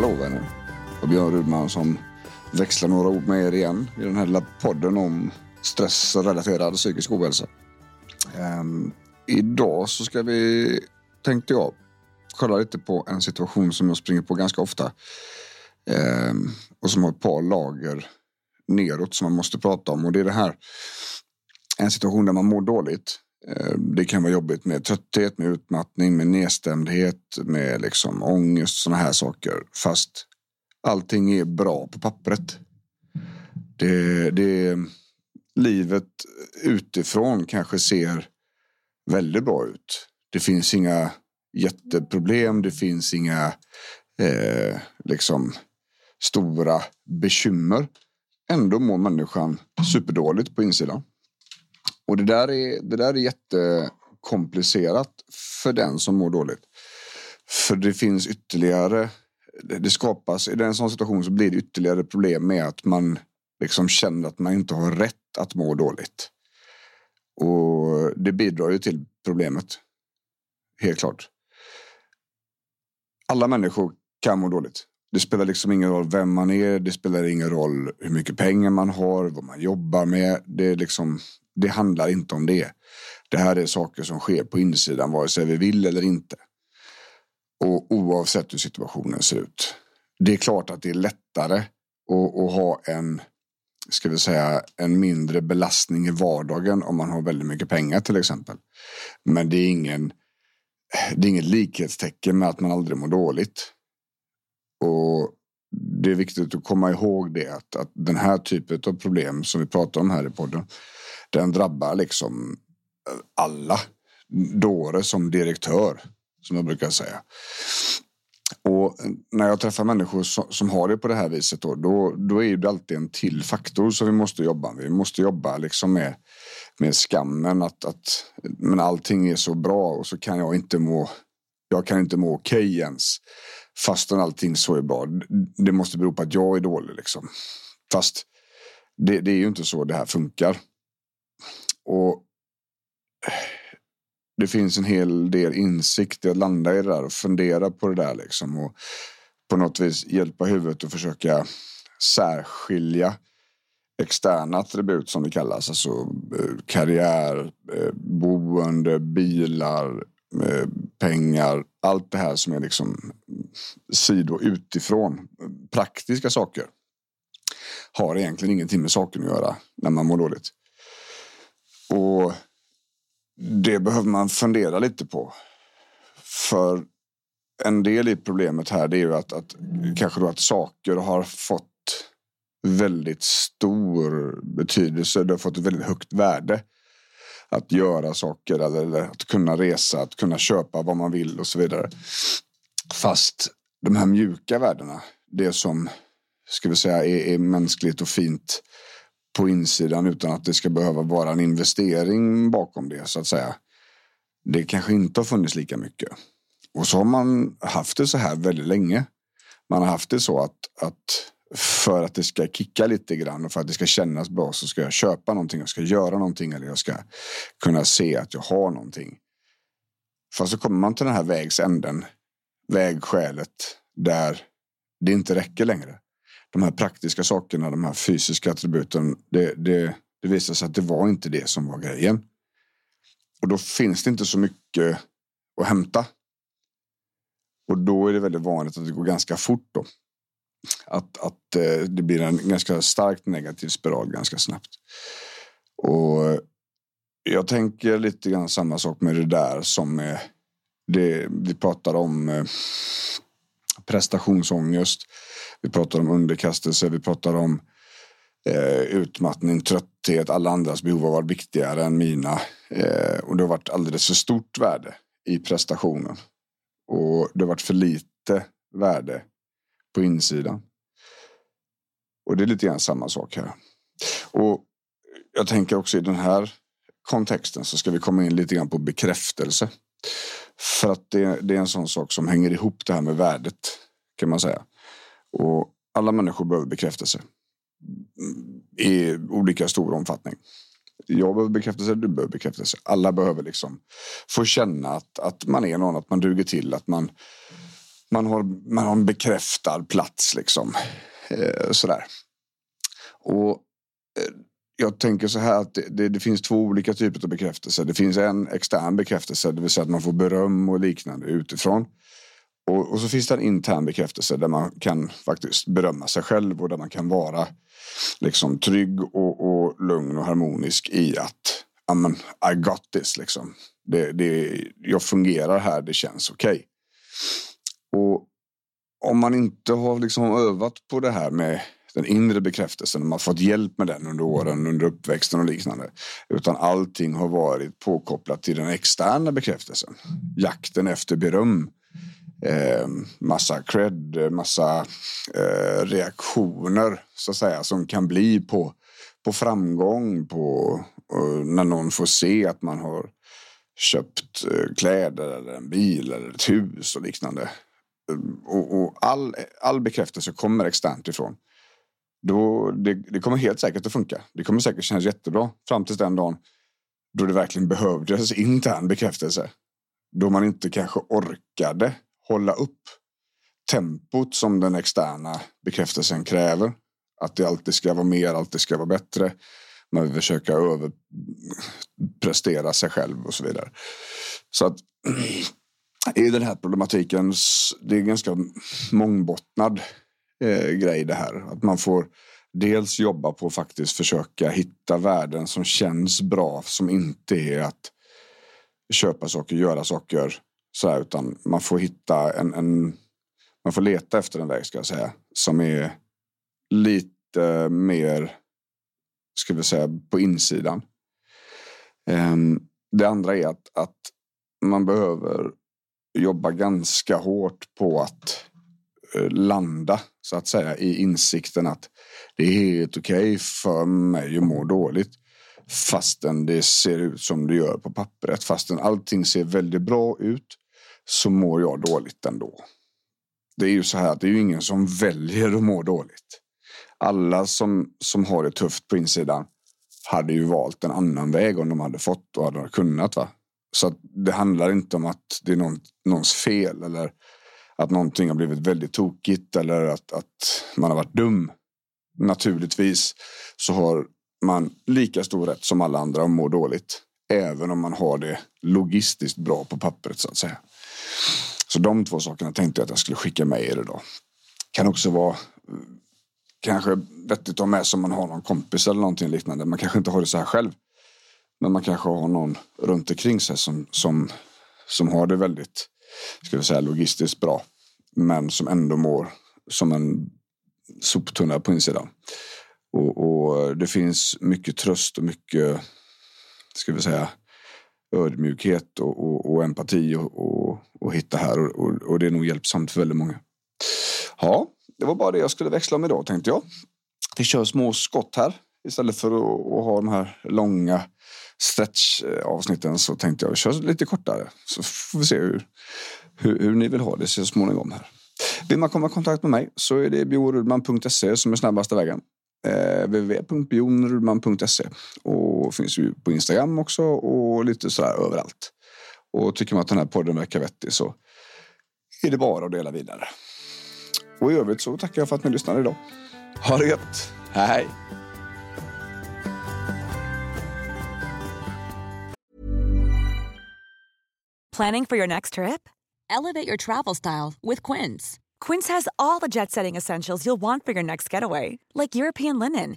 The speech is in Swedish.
Hallå vänner. Och Björn Rudman som växlar några ord med er igen i den här lilla podden om stressrelaterad psykisk ohälsa. Um, idag så ska vi, tänkte jag, kolla lite på en situation som jag springer på ganska ofta. Um, och som har ett par lager neråt som man måste prata om. Och det är det här. En situation där man mår dåligt. Eh, det kan vara jobbigt med trötthet, med utmattning, med nedstämdhet, med liksom ångest, sådana här saker. Fast allting är bra på pappret. Det, det, livet utifrån kanske ser väldigt bra ut. Det finns inga jätteproblem. Det finns inga eh, liksom stora bekymmer. Ändå mår människan superdåligt på insidan. Och det där är, det där är jättekomplicerat för den som mår dåligt. För det finns ytterligare, det skapas, i en sån situation så blir det ytterligare problem med att man liksom känner att man inte har rätt att må dåligt. Och det bidrar ju till problemet. Helt klart. Alla människor kan må dåligt. Det spelar liksom ingen roll vem man är. Det spelar ingen roll hur mycket pengar man har, vad man jobbar med. Det, är liksom, det handlar inte om det. Det här är saker som sker på insidan vare sig vi vill eller inte. Och oavsett hur situationen ser ut. Det är klart att det är lättare att, att ha en ska vi säga, en mindre belastning i vardagen om man har väldigt mycket pengar till exempel. Men det är ingen, det är inget likhetstecken med att man aldrig mår dåligt. Och det är viktigt att komma ihåg det att, att den här typen av problem som vi pratar om här i podden, den drabbar liksom eh, alla. Dåre som direktör, som jag brukar säga. Och eh, när jag träffar människor som, har det på det här viset då, då, då är det alltid en till faktor som vi måste jobba med. Vi måste jobba liksom med, med skammen att, att men allting är så bra och så kan jag inte må jag kan inte må okej okay ens. Fastän allting så är bra. Det måste bero på att jag är dålig liksom. Fast det, det är ju inte så det här funkar. Och det finns en hel del insikt i att landa i det där och fundera på det där liksom och på något vis hjälpa huvudet att försöka särskilja externa attribut som det kallas, alltså eh, karriär, eh, boende, bilar, eh, pengar, allt det här som är liksom sidor utifrån, praktiska saker har egentligen ingenting med saken att göra när man mår dåligt. Och det behöver man fundera lite på. För en del i problemet här det är ju att, att kanske då att saker har fått väldigt stor betydelse. Det har fått ett väldigt högt värde. Att göra saker eller att kunna resa, att kunna köpa vad man vill och så vidare. Fast de här mjuka värdena, det som ska vi säga är, är mänskligt och fint på insidan utan att det ska behöva vara en investering bakom det så att säga. Det kanske inte har funnits lika mycket. Och så har man haft det så här väldigt länge. Man har haft det så att, att för att det ska kicka lite grann och för att det ska kännas bra så ska jag köpa någonting, jag ska göra någonting eller jag ska kunna se att jag har någonting. Fast så kommer man till den här vägs änden. vägskälet, där det inte räcker längre de här praktiska sakerna, de här fysiska attributen, det, det, det visade sig att det var inte det som var grejen. Och då finns det inte så mycket att hämta. Och då är det väldigt vanligt att det går ganska fort då. Att, att eh, det blir en ganska starkt negativ spiral ganska snabbt. Och jag tänker lite grann samma sak med det där som med det vi pratar om eh, prestationsångest. Vi pratar om underkastelse, vi pratar om eh, utmattning, trötthet, alla andras behov har varit viktigare än mina. Eh, och det har varit alldeles för stort värde i prestationen. Och det har varit för lite värde på insidan. Och det är lite grann samma sak här. Och jag tänker också i den här kontexten så ska vi komma in lite grann på bekräftelse. För att det, det, är en sån sak som hänger ihop det här med värdet kan man säga. Och alla människor behöver bekräftelse i olika stor omfattning. Jag behöver bekräftelse, du behöver bekräftelse. Alla behöver liksom få känna att, att man är någon, att man duger till, att man, man, har, man har en bekräftad plats. Liksom. Eh, sådär. Och eh, jag tänker så här att det, det, det, finns två olika typer av bekräftelse. Det finns en extern bekräftelse, det vill säga att man får beröm och liknande utifrån. Och, och så finns det en intern bekräftelse där man kan faktiskt berömma sig själv och där man kan vara liksom trygg och, och lugn och harmonisk i att amen, I got this liksom. Det, det, jag fungerar här, det känns okej. Okay. Och om man inte har liksom övat på det här med den inre bekräftelsen, man har fått hjälp med den under åren, under uppväxten och liknande. Utan allting har varit påkopplat till den externa bekräftelsen. Jakten efter beröm. Eh, massa cred, eh, massa eh, reaktioner så att säga som kan bli på, på framgång, på eh, när någon får se att man har köpt eh, kläder eller en bil eller ett hus och liknande. Och, och all, all bekräftelse kommer externt ifrån. Då, det, det, kommer helt säkert att funka. Det kommer säkert kännas jättebra fram till den dagen då det verkligen behövdes intern bekräftelse. Då man inte kanske orkade hålla upp tempot som den externa bekräftelsen kräver. Att det alltid ska vara mer, alltid ska vara bättre. Man vill försöka överprestera sig själv och så vidare. Så att i den här problematiken, det är ganska mångbottnad eh, grej det här. Att man får dels jobba på att faktiskt försöka hitta värden som känns bra. Som inte är att köpa saker, göra saker. Så här, utan man får hitta en, en, Man får leta efter en väg ska jag säga. Som är lite mer, ska vi säga, på insidan. Ehm, det andra är att, att man behöver jobba ganska hårt på att eh, landa så att säga i insikten att det är helt okej okay för mig att må dåligt. Fastän det ser ut som det gör på pappret. Fastän allting ser väldigt bra ut så mår jag dåligt ändå. Det är ju så här att det är ju ingen som väljer att må dåligt. Alla som, som har det tufft på insidan hade ju valt en annan väg om de hade fått och hade kunnat. Va? Så det handlar inte om att det är någon, någons fel eller att någonting har blivit väldigt tokigt eller att, att man har varit dum. Naturligtvis så har man lika stor rätt som alla andra att må dåligt. Även om man har det logistiskt bra på pappret så att säga. Så de två sakerna tänkte jag att jag skulle skicka med er idag. Kan också vara eh, kanske vettigt att ha med sig om man har någon kompis eller någonting liknande. Man kanske inte har det så här själv. Men man kanske har någon runt omkring sig som, som, som har det väldigt ska vi säga, logistiskt bra. Men som ändå mår som en soptunna på insidan. Och, och det finns mycket tröst och mycket, ska vi säga, ödmjukhet och, och, och empati och, och, hitta här. Och, och, det är nog hjälpsamt för väldigt många. Ja, det var bara det jag skulle växla om idag tänkte jag. Vi kör små skott här istället för att, ha de här långa stretch avsnitten så tänkte jag köra lite kortare. Så får vi se hur, hur, hur ni vill ha det så småningom här. Vill man komma i kontakt med mig så är det biorudman.se som är snabbaste vägen. Eh, www.bjornrudman.se och finns ju på Instagram också och lite sådär överallt. Och tycker man att den här podden verkar vettig så är det bara att dela vidare. Och i övrigt så tackar jag för att ni lyssnade idag. Ha det gött! Hej! Planning for your next trip? Elevate your travel style with Quince. Quince has all the jet setting essentials you'll want for your next getaway, like European linen,